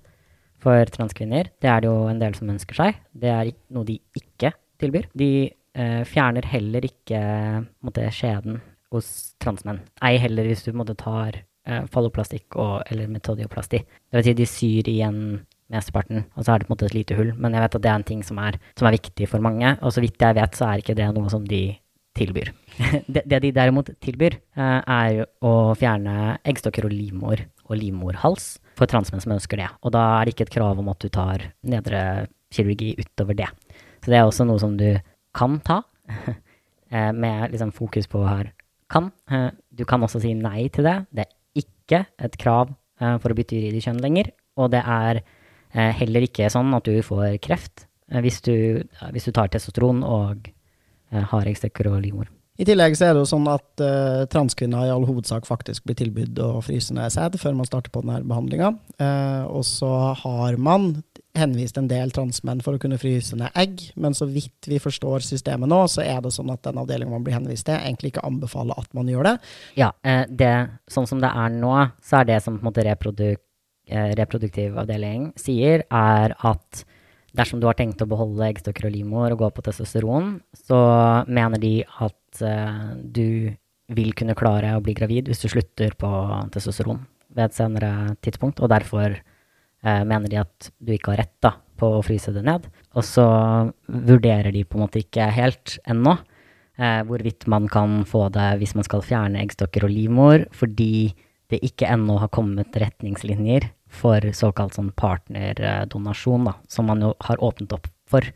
Speaker 2: for transkvinner. Det er det jo en del som ønsker seg. Det er noe de ikke tilbyr. De eh, fjerner heller ikke måtte, skjeden hos transmenn. Ei heller hvis du måtte, tar eh, falloplastikk og, eller metodioplasti. Det vil si de syr igjen mesteparten, og så er det på en måte et lite hull. Men jeg vet at det er en ting som er, som er viktig for mange, og så vidt jeg vet, så er ikke det noe som de tilbyr. det, de derimot tilbyr, eh, er å fjerne eggstokker og livmor og livmorhals for transmenn som ønsker det. Og da er det ikke et krav om at du tar nedre kirurgi utover det. Så det er også noe som du kan ta, eh, med liksom fokus på her kan. Eh, du kan også si nei til det. Det er ikke et krav for å bytte juridisk kjønn lenger. Og det er heller ikke sånn at du får kreft hvis du, hvis du tar testosteron og har eggstokker og livmor.
Speaker 1: I tillegg så er det jo sånn at uh, transkvinner i all hovedsak faktisk blir tilbudt å fryse ned sæd før man starter på denne behandlinga. Uh, eh, og så har man henvist en del transmenn for å kunne fryse ned egg, men så vidt vi forstår systemet nå, så er det sånn at den avdelingen man blir henvist til, egentlig ikke anbefaler at man gjør det.
Speaker 2: Ja, uh, det, sånn som det er nå, så er det som på en måte reproduk, reproduktiv avdeling sier, er at dersom du har tenkt å beholde eggstokker og livmor og gå på testosteron, så mener de at uh, du vil kunne klare å bli gravid hvis du slutter på testosteron ved et senere tidspunkt, og derfor uh, mener de at du ikke har rett da, på å fryse det ned. Og så vurderer de på en måte ikke helt ennå uh, hvorvidt man kan få det hvis man skal fjerne eggstokker og livmor, fordi det ikke ennå har kommet retningslinjer for såkalt sånn partnerdonasjon, da, som man jo har åpnet opp for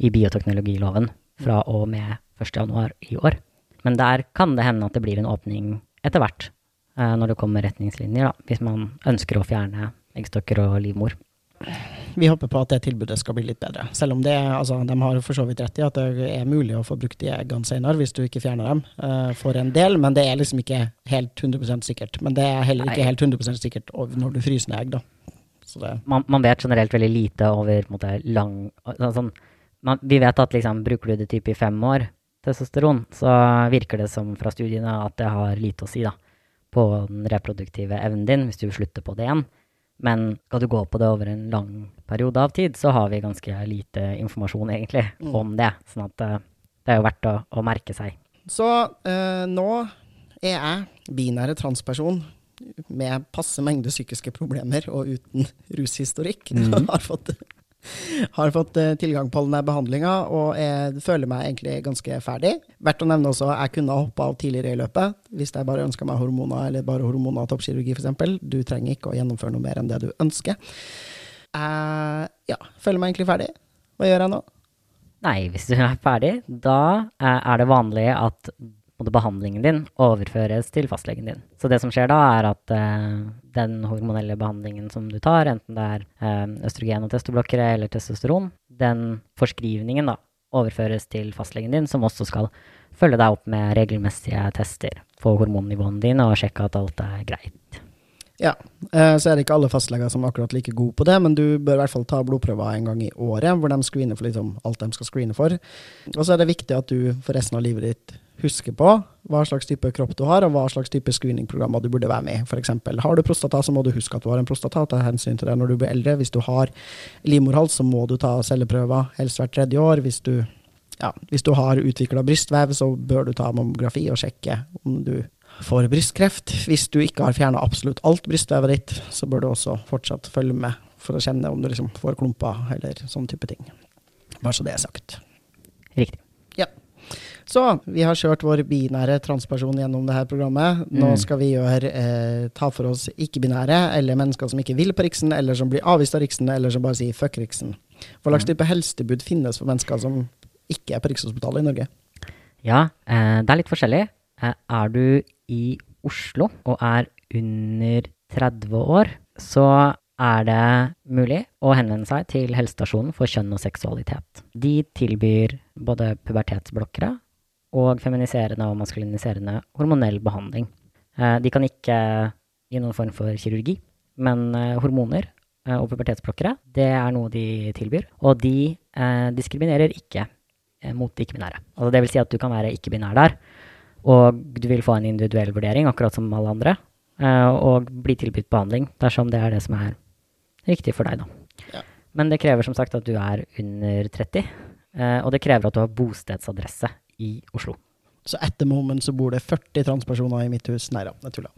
Speaker 2: i bioteknologiloven fra og med 1.1 i år. Men der kan det hende at det blir en åpning etter hvert, eh, når det kommer retningslinjer, da, hvis man ønsker å fjerne eggstokker og livmor.
Speaker 1: Vi håper på at det tilbudet skal bli litt bedre. Selv om det, altså, de har for så vidt rett i at det er mulig å få brukt de eggene senere hvis du ikke fjerner dem uh, for en del, men det er liksom ikke helt 100% sikkert. Men det er heller ikke helt 100% sikkert når du fryser ned egg, da.
Speaker 2: Man, man, vet generelt veldig lite over måte, lang sånn, man, Vi vet at liksom, bruker du det type i fem år, testosteron, så virker det som fra studiene at det har lite å si da, på den reproduktive evnen din hvis du slutter på det igjen. Men skal du gå på det over en lang periode av tid, så har vi ganske lite informasjon egentlig mm. om det. Sånn at uh, det er jo verdt å, å merke seg.
Speaker 1: Så uh, nå er jeg binære transperson med passe mengde psykiske problemer og uten rushistorikk. Mm. har fått har fått eh, tilgang på denne behandlinga og jeg føler meg egentlig ganske ferdig. Verdt å nevne også jeg kunne ha hoppa av tidligere i løpet hvis jeg bare ønska meg hormoner eller bare hormoner og toppkirurgi f.eks. Du trenger ikke å gjennomføre noe mer enn det du ønsker. Jeg ja, føler meg egentlig ferdig. Hva gjør jeg nå?
Speaker 2: Nei, hvis du er ferdig, da eh, er det vanlig at behandlingen din overføres til fastlegen din. Så det som skjer da, er at eh, den hormonelle behandlingen som du tar, enten det er eh, østrogen og testoblokkere eller testosteron, den forskrivningen da overføres til fastlegen din, som også skal følge deg opp med regelmessige tester på hormonnivåene dine og sjekke at alt er greit.
Speaker 1: Ja, eh, så er det ikke alle fastleger som er akkurat like gode på det, men du bør i hvert fall ta blodprøver en gang i året, hvor de screener for liksom alt de skal screene for. Og så er det viktig at du for resten av livet ditt husker på hva slags type kropp du har, og hva slags type screeningprogrammer du burde være med i. F.eks. har du prostata, så må du huske at du har en prostata, ta hensyn til det når du blir eldre. Hvis du har livmorhals, så må du ta celleprøver helst hvert tredje år. Hvis du, ja, hvis du har utvikla brystvev, så bør du ta mammografi og sjekke om du får brystkreft. Hvis du ikke har fjerna absolutt alt brystvevet ditt, så bør du også fortsatt følge med for å kjenne om du liksom får klumper eller sånn type ting. Bare så det er sagt.
Speaker 2: Riktig.
Speaker 1: Så vi har kjørt vår binære transperson gjennom det her programmet. Nå mm. skal vi gjøre, eh, ta for oss ikke-binære, eller mennesker som ikke vil på Riksen, eller som blir avvist av Riksen, eller som bare sier fuck Riksen. Hva slags mm. type helsetilbud finnes for mennesker som ikke er på Rikshospitalet i Norge?
Speaker 2: Ja, eh, det er litt forskjellig. Eh, er du i Oslo og er under 30 år, så er det mulig å henvende seg til helsestasjonen for kjønn og seksualitet. De tilbyr både pubertetsblokkere og feminiserende og maskuliniserende hormonell behandling. Eh, de kan ikke gi noen form for kirurgi, men eh, hormoner og pubertetsblokkere, det er noe de tilbyr. Og de eh, diskriminerer ikke mot de ikke-binære. Altså det vil si at du kan være ikke-binær der, og du vil få en individuell vurdering, akkurat som alle andre, og bli tilbudt behandling dersom det er det som er riktig for deg, da. Ja. Men det krever som sagt at du er under 30, uh, eh, og det krever at du har bostedsadresse i Oslo.
Speaker 1: Så etter moment så bor det 40 transpersoner i mitt hus. Nei da, jeg tuller.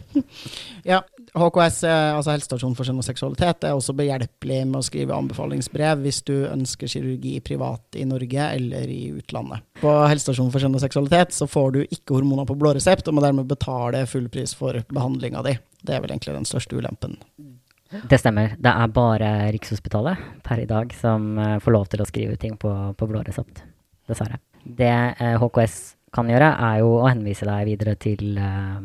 Speaker 1: ja, HKS, altså Helsestasjonen for kjønn og seksualitet, er også behjelpelig med å skrive anbefalingsbrev hvis du ønsker kirurgi privat i Norge eller i utlandet. På Helsestasjonen for kjønn og seksualitet så får du ikke hormoner på blå resept, og må dermed betale full pris for behandlinga di. Det er vel egentlig den største ulempen.
Speaker 2: Det stemmer. Det er bare Rikshospitalet per i dag som uh, får lov til å skrive ting på, på blå resept. Dessverre. Det uh, eh, HKS kan gjøre, er jo å henvise deg videre til eh,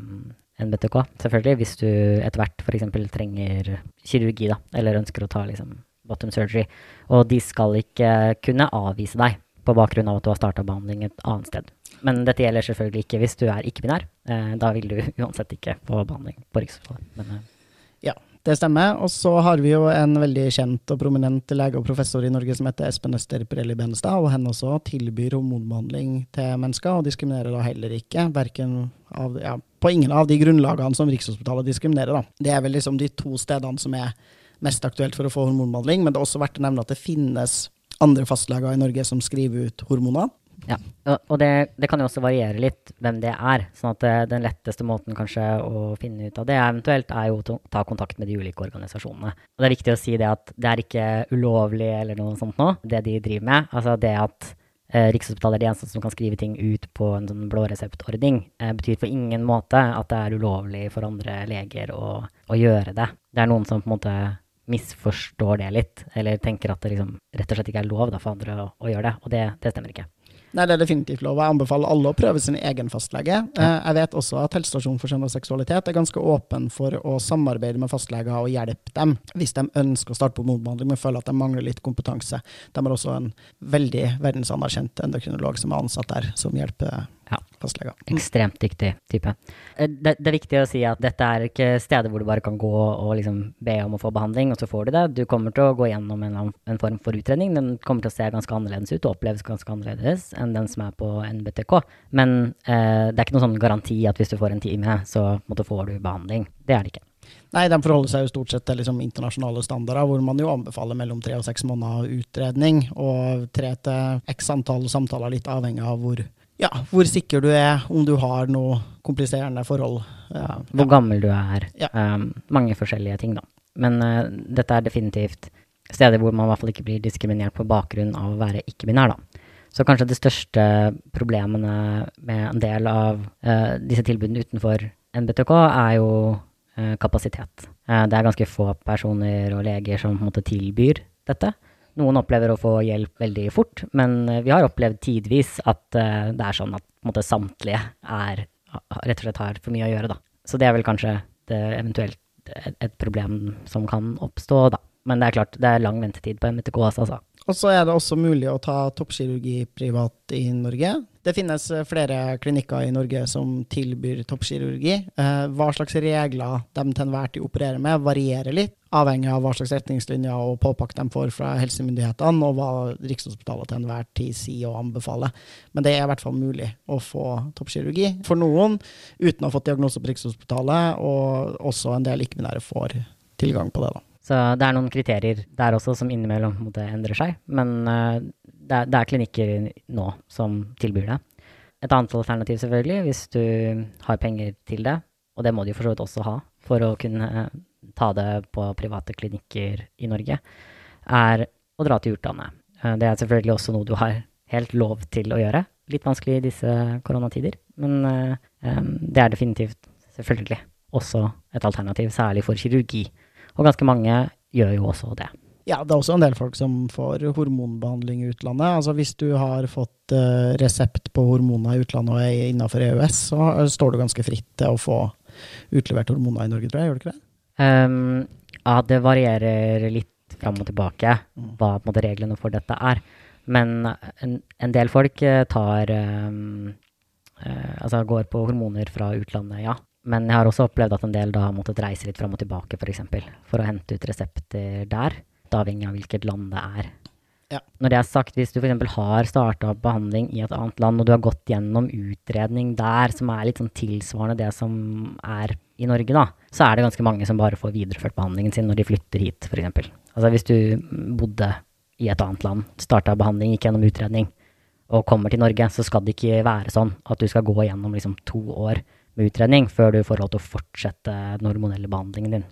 Speaker 2: NBTK, selvfølgelig, hvis du etter hvert f.eks. trenger kirurgi, da, eller ønsker å ta liksom bottom surgery. Og de skal ikke kunne avvise deg på bakgrunn av at du har starta behandling et annet sted. Men dette gjelder selvfølgelig ikke hvis du er ikke-binær. da vil du uansett ikke få behandling på Rikshospitalet.
Speaker 1: ja, det stemmer. Og så har vi jo en veldig kjent og prominent lege og professor i Norge som heter Espen Øster Pirelli Benestad, og henne også tilbyr hormonbehandling til mennesker, og diskriminerer da heller ikke. Verken av, ja, på ingen av de grunnlagene som Rikshospitalet diskriminerer, da. Det er vel liksom de to stedene som er mest aktuelt for å få hormonbehandling, men det er også verdt å nevne at det finnes andre fastleger i Norge som skriver ut hormoner.
Speaker 2: Ja, og det, det, kan jo også variere litt hvem det er. sånn at eh, den letteste måten kanskje å finne ut av det eventuelt, er jo å ta kontakt med de ulike organisasjonene. Og det er viktig å si det at det er ikke ulovlig eller noe sånt nå, det de driver med. Altså det at eh, Rikshospitalet er de eneste som kan skrive ting ut på en sånn blåreseptordning, eh, betyr på ingen måte at det er ulovlig for andre leger å, å gjøre det. Det er noen som på en måte misforstår det litt, eller tenker at det liksom rett og slett ikke er lov da, for andre å, å gjøre det, og det, det stemmer ikke.
Speaker 1: Nei, det er definitivt lov. Jeg anbefaler alle å prøve sin egen fastlege. Ja. Eh, jeg vet også at Helsestasjonen for kjønn og seksualitet er ganske åpen for å samarbeide med fastleger og hjelpe dem hvis de ønsker å starte på hormonbehandling, men føler at de mangler litt kompetanse. De har også en veldig verdensanerkjent endokrinolog som er ansatt der, som hjelper ja. fastleger.
Speaker 2: Mm. Ekstremt dyktig type. Eh, det, det, er viktig å si at dette er ikke steder hvor du bare kan gå og liksom be om å få behandling, og så får du det. Du kommer til å gå gjennom en, en form for utredning. Den kommer til å se ganske annerledes ut og oppleves ganske annerledes enn den som er på NBTK. Men eh, det er ikke noen sånn garanti at hvis du får en time, så måtte får du behandling. Det er det ikke.
Speaker 1: Nei, de forholder seg jo stort sett til liksom internasjonale standarder, hvor man jo anbefaler mellom tre og seks måneder utredning, og tre til x antall samtaler, litt avhengig av hvor ja, hvor sikker du er, om du har noe kompliserende forhold.
Speaker 2: Ja, hvor ja. gammel du er. Ja. Um, mange forskjellige ting, da. Men uh, dette er definitivt steder hvor man i hvert fall ikke blir diskriminert på bakgrunn av å være ikke-binær, da. Så kanskje de største problemene med en del av uh, disse tilbudene utenfor NBTK er jo uh, kapasitet. det er ganske få personer og leger som på en måte tilbyr dette. Noen opplever å få hjelp veldig fort, men eh, vi har opplevd tidvis at uh, det er sånn at måte, samtlige er, rett og slett har for mye å gjøre, da. Så det er vel kanskje det eventuelt et, et, problem som kan oppstå, da. Men det er klart, det er lang ventetid på MTK, altså.
Speaker 1: Og så er det også mulig å ta toppkirurgi privat i Norge. Det finnes eh, flere klinikker i Norge som tilbyr toppkirurgi. Eh, hva slags regler de til enhver tid opererer med, varierer litt, avhengig av hva slags retningslinjer og påpakk de får fra helsemyndighetene, og hva Rikshospitalet til enhver tid sier og anbefaler. Men det er i hvert fall mulig å få toppkirurgi for noen uten å ha fått diagnose på Rikshospitalet, og også en del ikke-binære får tilgang på det. da.
Speaker 2: Så det er noen kriterier der også som innimellom måtte endre seg. Men uh, det, er, det, er, klinikker nå som tilbyr det. Et annet alternativ selvfølgelig, hvis du har penger til det, og det må du for så vidt også ha for å kunne ta det på private klinikker i Norge, er å dra til utlandet. Uh, det er selvfølgelig også noe du har helt lov til å gjøre. Litt vanskelig i disse koronatider, men det er definitivt selvfølgelig også et alternativ, særlig for kirurgi. Og ganske mange gjør jo også det.
Speaker 1: Ja, det er også en del folk som får hormonbehandling i utlandet. Altså Hvis du har fått uh, resept på hormoner i utlandet og er innenfor EØS, så står du ganske fritt til å få utlevert hormoner i Norge, tror jeg. Gjør du ikke det?
Speaker 2: Um, ja, det varierer litt fram og tilbake mm. hva måte, reglene for dette er. Men en, en del folk eh, tar um, uh, Altså går på hormoner fra utlandet, ja. Men jeg har også opplevd at en del da har måttet reise litt fram og tilbake, f.eks. For, eksempel, for å hente ut resepter der, avhengig av hvilket land det er. Ja. Når det er sagt, hvis du f.eks. har starta behandling i et annet land, og du har gått gjennom utredning der som er litt sånn tilsvarende det som er i Norge, da, så er det ganske mange som bare får videreført behandlingen sin når de flytter hit, f.eks. Altså hvis du bodde i et annet land, starta behandling, gikk gjennom utredning, og kommer til Norge, så skal det ikke være sånn at du skal gå gjennom liksom to år med utredning før du får lov til å fortsette den hormonelle behandlingen din.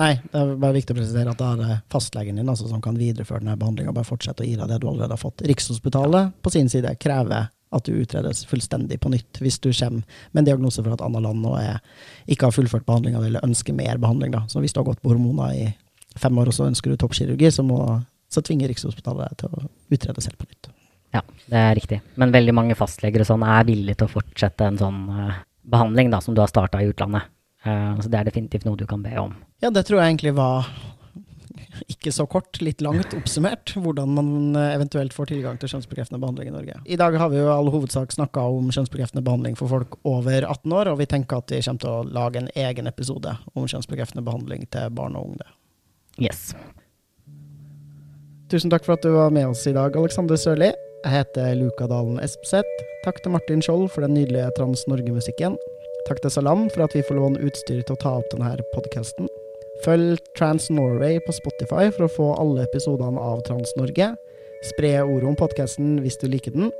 Speaker 1: Nei, det er bare viktig å presisere at da er det fastlegen din altså, som kan videreføre denne behandlinga. Bare fortsette å gi deg det du allerede har fått. Rikshospitalet på sin side krever at du utredes fullstendig på nytt hvis du kommer med en diagnose for at annet land nå er, ikke har fullført behandlinga eller ønsker mer behandling. Da. Så hvis du har gått på hormoner i fem år og så ønsker du toppkirurgi, så, må, så tvinger Rikshospitalet deg til å utrede selv på nytt.
Speaker 2: Ja, det er riktig. Men veldig mange fastleger og sånn er villige til å fortsette en sånn uh, behandling da, som du har starta i utlandet. Uh, så det er definitivt noe du kan be om.
Speaker 1: Ja, det tror jeg egentlig var ikke så kort, litt langt oppsummert, hvordan man eh, eventuelt får tilgang til kjønnsbekreftende behandling i Norge. I dag har vi jo all hovedsak snakka om kjønnsbekreftende behandling for folk over 18 år, og vi tenker at vi kommer til å lage en egen episode om kjønnsbekreftende behandling til barn og unge.
Speaker 2: Yes.
Speaker 1: Tusen takk for at du var med oss i dag, Alexander Sørli. Jeg heter Luka Dalen Espseth. Takk til Martin Skjold for den nydelige Trans Norge-musikken. Takk til Salam for at vi får låne utstyr til å ta opp denne podkasten. Følg Trans Norway på Spotify for å få alle episodene av Trans Norge. Spre ordet om podkasten hvis du liker den.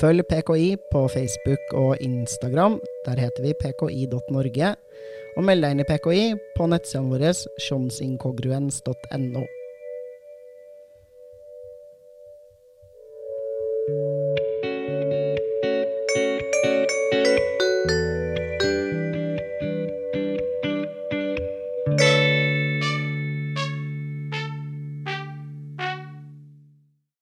Speaker 1: Følg PKI på Facebook og Instagram. Der heter vi pki.norge. Og meld deg inn i PKI på nettsidene våre